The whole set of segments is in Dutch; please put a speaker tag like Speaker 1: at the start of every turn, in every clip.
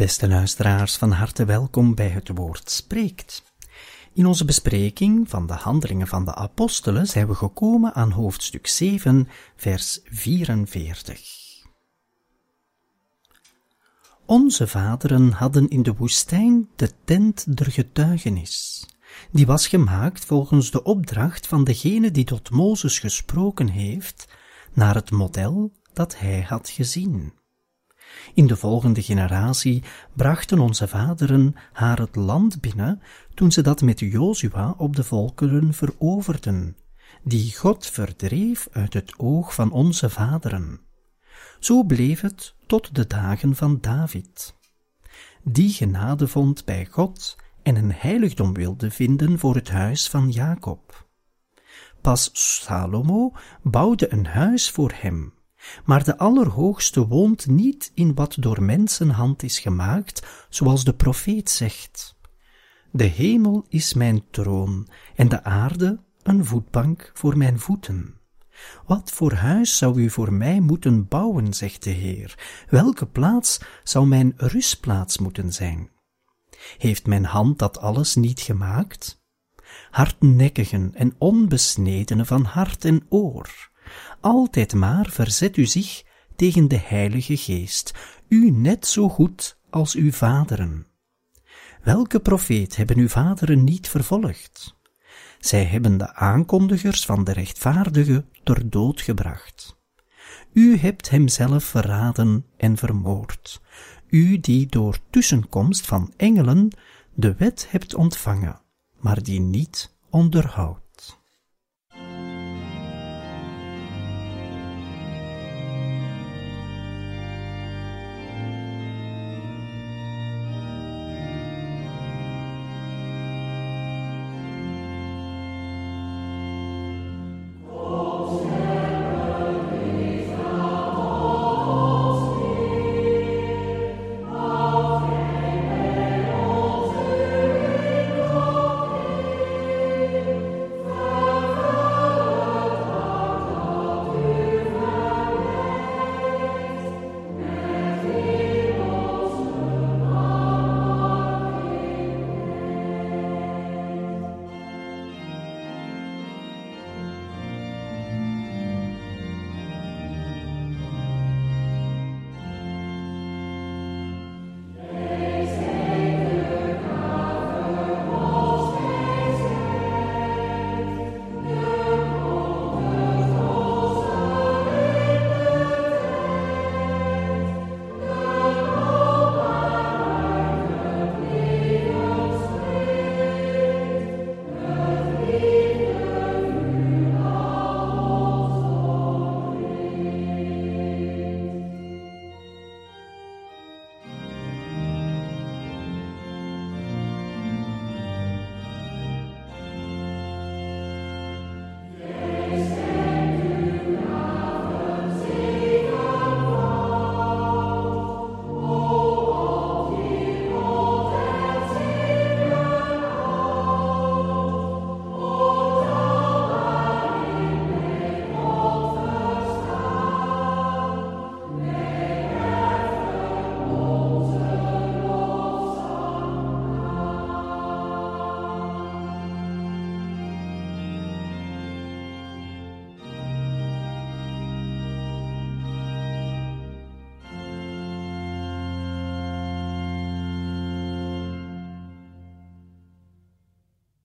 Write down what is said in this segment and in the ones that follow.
Speaker 1: Beste luisteraars, van harte welkom bij het woord spreekt. In onze bespreking van de handelingen van de apostelen zijn we gekomen aan hoofdstuk 7, vers 44. Onze vaderen hadden in de woestijn de tent der getuigenis. Die was gemaakt volgens de opdracht van degene die tot Mozes gesproken heeft, naar het model dat hij had gezien. In de volgende generatie brachten onze vaderen haar het land binnen toen ze dat met Jozua op de volkeren veroverden, die God verdreef uit het oog van onze vaderen. Zo bleef het tot de dagen van David. Die genade vond bij God en een heiligdom wilde vinden voor het huis van Jacob. Pas Salomo bouwde een huis voor hem, maar de Allerhoogste woont niet in wat door mensenhand is gemaakt, zoals de profeet zegt. De hemel is mijn troon en de aarde een voetbank voor mijn voeten. Wat voor huis zou u voor mij moeten bouwen, zegt de Heer? Welke plaats zou mijn rustplaats moeten zijn? Heeft mijn hand dat alles niet gemaakt? Hardnekkigen en onbesnedenen van hart en oor. Altijd maar verzet u zich tegen de Heilige Geest, u net zo goed als uw vaderen. Welke profeet hebben uw vaderen niet vervolgd? Zij hebben de aankondigers van de rechtvaardige ter dood gebracht. U hebt hemzelf verraden en vermoord, u die door tussenkomst van engelen de wet hebt ontvangen, maar die niet onderhoudt.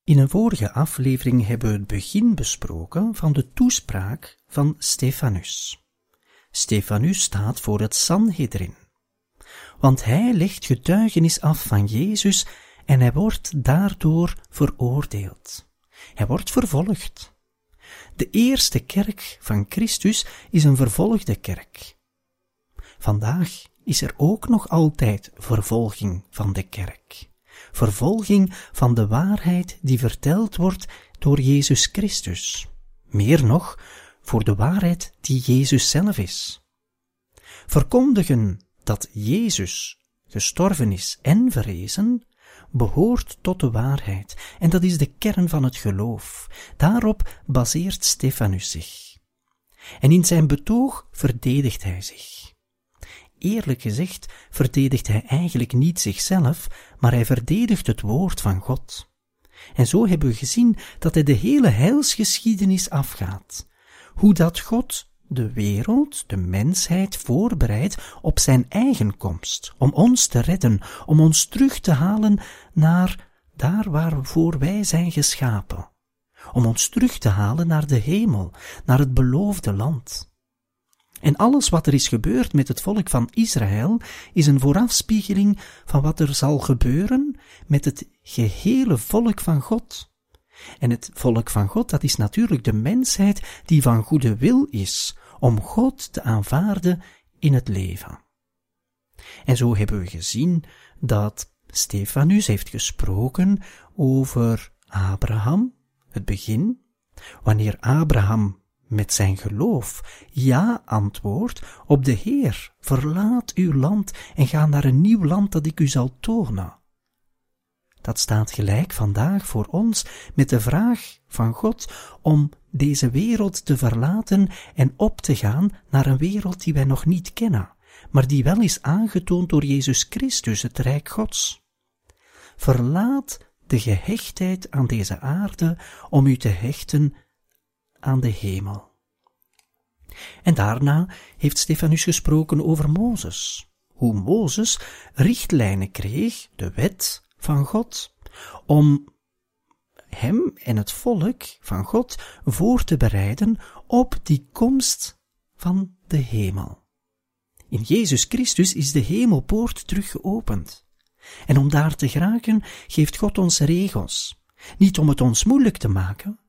Speaker 1: In een vorige aflevering hebben we het begin besproken van de toespraak van Stefanus. Stefanus staat voor het Sanhedrin, want hij legt getuigenis af van Jezus en hij wordt daardoor veroordeeld. Hij wordt vervolgd. De eerste kerk van Christus is een vervolgde kerk. Vandaag is er ook nog altijd vervolging van de kerk. Vervolging van de waarheid die verteld wordt door Jezus Christus. Meer nog, voor de waarheid die Jezus zelf is. Verkondigen dat Jezus gestorven is en verrezen, behoort tot de waarheid, en dat is de kern van het geloof. Daarop baseert Stefanus zich. En in zijn betoog verdedigt hij zich. Eerlijk gezegd verdedigt hij eigenlijk niet zichzelf, maar hij verdedigt het woord van God. En zo hebben we gezien dat hij de hele heilsgeschiedenis afgaat. Hoe dat God de wereld, de mensheid voorbereidt op zijn eigen komst, om ons te redden, om ons terug te halen naar daar waarvoor wij zijn geschapen, om ons terug te halen naar de hemel, naar het beloofde land. En alles wat er is gebeurd met het volk van Israël is een voorafspiegeling van wat er zal gebeuren met het gehele volk van God. En het volk van God, dat is natuurlijk de mensheid die van goede wil is om God te aanvaarden in het leven. En zo hebben we gezien dat Stefanus heeft gesproken over Abraham, het begin, wanneer Abraham met zijn geloof ja antwoordt op de Heer, verlaat uw land en ga naar een nieuw land dat ik u zal tonen. Dat staat gelijk vandaag voor ons met de vraag van God om deze wereld te verlaten en op te gaan naar een wereld die wij nog niet kennen, maar die wel is aangetoond door Jezus Christus, het Rijk Gods. Verlaat de gehechtheid aan deze aarde om u te hechten aan de hemel. En daarna heeft Stefanus gesproken over Mozes, hoe Mozes richtlijnen kreeg, de wet van God, om hem en het volk van God voor te bereiden op die komst van de hemel. In Jezus Christus is de hemelpoort terug geopend. En om daar te geraken geeft God ons regels. Niet om het ons moeilijk te maken,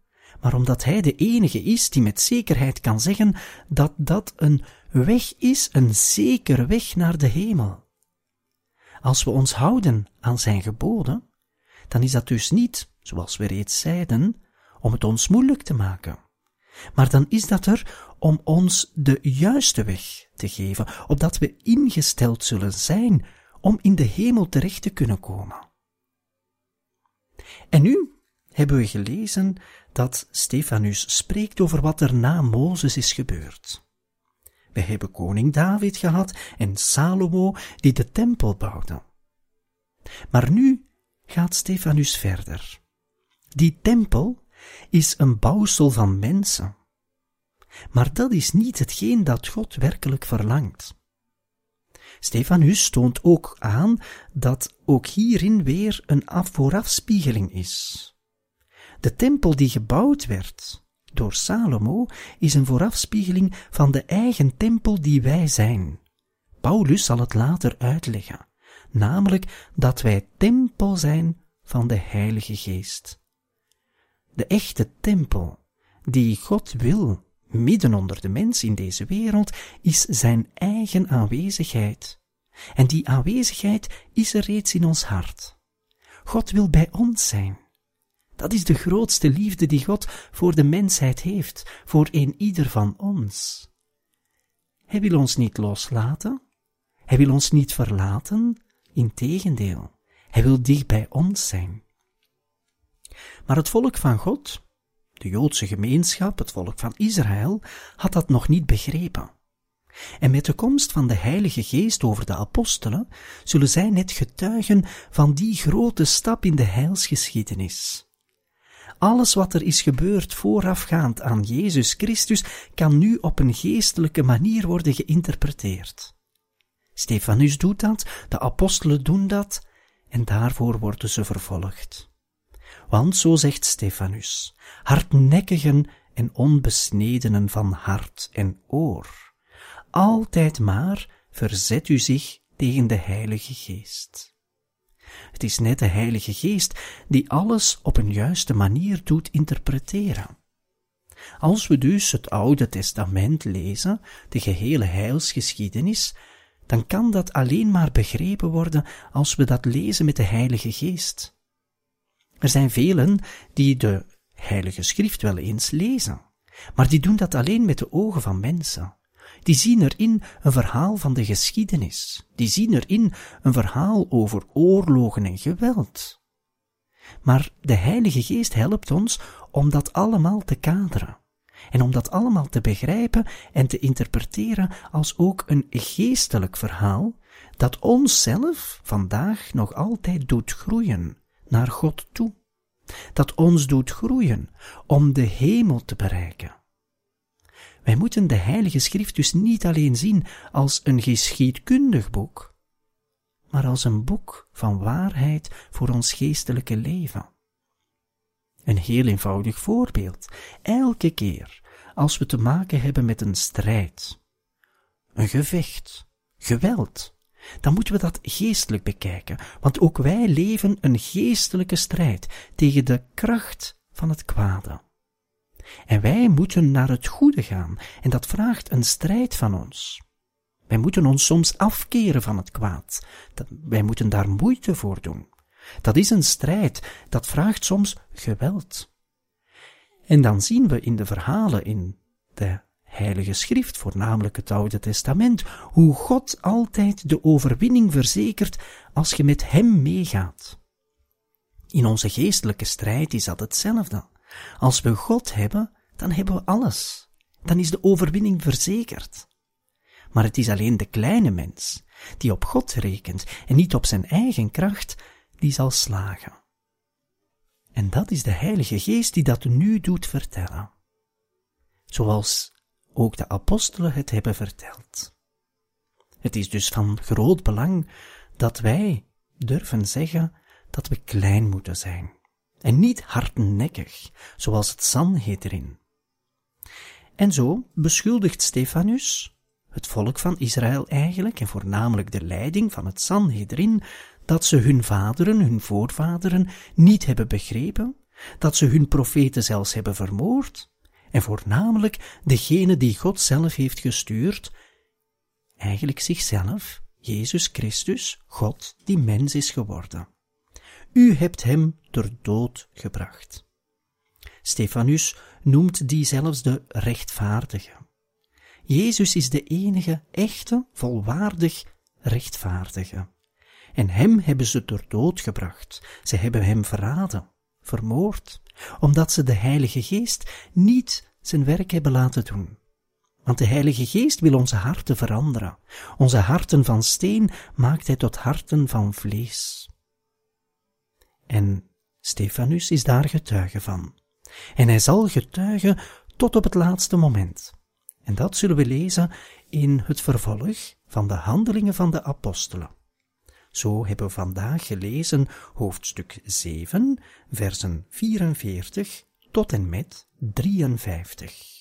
Speaker 1: maar omdat Hij de enige is die met zekerheid kan zeggen dat dat een weg is, een zekere weg naar de hemel. Als we ons houden aan Zijn geboden, dan is dat dus niet, zoals we reeds zeiden, om het ons moeilijk te maken. Maar dan is dat er om ons de juiste weg te geven, opdat we ingesteld zullen zijn om in de hemel terecht te kunnen komen. En nu hebben we gelezen dat Stefanus spreekt over wat er na Mozes is gebeurd. We hebben koning David gehad en Salomo die de tempel bouwde. Maar nu gaat Stefanus verder. Die tempel is een bouwsel van mensen. Maar dat is niet hetgeen dat God werkelijk verlangt. Stefanus toont ook aan dat ook hierin weer een voorafspiegeling is. De tempel die gebouwd werd door Salomo is een voorafspiegeling van de eigen tempel die wij zijn. Paulus zal het later uitleggen, namelijk dat wij tempel zijn van de Heilige Geest. De echte tempel die God wil midden onder de mens in deze wereld is zijn eigen aanwezigheid. En die aanwezigheid is er reeds in ons hart. God wil bij ons zijn. Dat is de grootste liefde die God voor de mensheid heeft, voor een ieder van ons. Hij wil ons niet loslaten, hij wil ons niet verlaten, integendeel, hij wil dicht bij ons zijn. Maar het volk van God, de Joodse gemeenschap, het volk van Israël, had dat nog niet begrepen. En met de komst van de Heilige Geest over de apostelen zullen zij net getuigen van die grote stap in de heilsgeschiedenis. Alles wat er is gebeurd voorafgaand aan Jezus Christus kan nu op een geestelijke manier worden geïnterpreteerd. Stefanus doet dat, de apostelen doen dat, en daarvoor worden ze vervolgd. Want zo zegt Stefanus, hardnekkigen en onbesnedenen van hart en oor, altijd maar verzet u zich tegen de Heilige Geest. Het is net de Heilige Geest die alles op een juiste manier doet interpreteren. Als we dus het Oude Testament lezen, de gehele heilsgeschiedenis, dan kan dat alleen maar begrepen worden als we dat lezen met de Heilige Geest. Er zijn velen die de Heilige Schrift wel eens lezen, maar die doen dat alleen met de ogen van mensen. Die zien erin een verhaal van de geschiedenis. Die zien erin een verhaal over oorlogen en geweld. Maar de Heilige Geest helpt ons om dat allemaal te kaderen. En om dat allemaal te begrijpen en te interpreteren als ook een geestelijk verhaal dat onszelf vandaag nog altijd doet groeien naar God toe. Dat ons doet groeien om de hemel te bereiken. Wij moeten de Heilige Schrift dus niet alleen zien als een geschiedkundig boek, maar als een boek van waarheid voor ons geestelijke leven. Een heel eenvoudig voorbeeld. Elke keer als we te maken hebben met een strijd, een gevecht, geweld, dan moeten we dat geestelijk bekijken, want ook wij leven een geestelijke strijd tegen de kracht van het kwade. En wij moeten naar het goede gaan, en dat vraagt een strijd van ons. Wij moeten ons soms afkeren van het kwaad. Wij moeten daar moeite voor doen. Dat is een strijd, dat vraagt soms geweld. En dan zien we in de verhalen in de Heilige Schrift, voornamelijk het Oude Testament, hoe God altijd de overwinning verzekert als je met Hem meegaat. In onze geestelijke strijd is dat hetzelfde. Als we God hebben, dan hebben we alles. Dan is de overwinning verzekerd. Maar het is alleen de kleine mens, die op God rekent en niet op zijn eigen kracht, die zal slagen. En dat is de Heilige Geest die dat nu doet vertellen. Zoals ook de apostelen het hebben verteld. Het is dus van groot belang dat wij durven zeggen dat we klein moeten zijn en niet hardnekkig, zoals het Sanhedrin. En zo beschuldigt Stefanus, het volk van Israël eigenlijk, en voornamelijk de leiding van het Sanhedrin, dat ze hun vaderen, hun voorvaderen, niet hebben begrepen, dat ze hun profeten zelfs hebben vermoord, en voornamelijk degene die God zelf heeft gestuurd, eigenlijk zichzelf, Jezus Christus, God die mens is geworden. U hebt hem ter dood gebracht. Stefanus noemt die zelfs de rechtvaardige. Jezus is de enige echte, volwaardig rechtvaardige. En hem hebben ze ter dood gebracht. Ze hebben hem verraden, vermoord, omdat ze de Heilige Geest niet zijn werk hebben laten doen. Want de Heilige Geest wil onze harten veranderen. Onze harten van steen maakt hij tot harten van vlees. En Stefanus is daar getuige van. En hij zal getuigen tot op het laatste moment. En dat zullen we lezen in het vervolg van de handelingen van de apostelen. Zo hebben we vandaag gelezen hoofdstuk 7, versen 44 tot en met 53.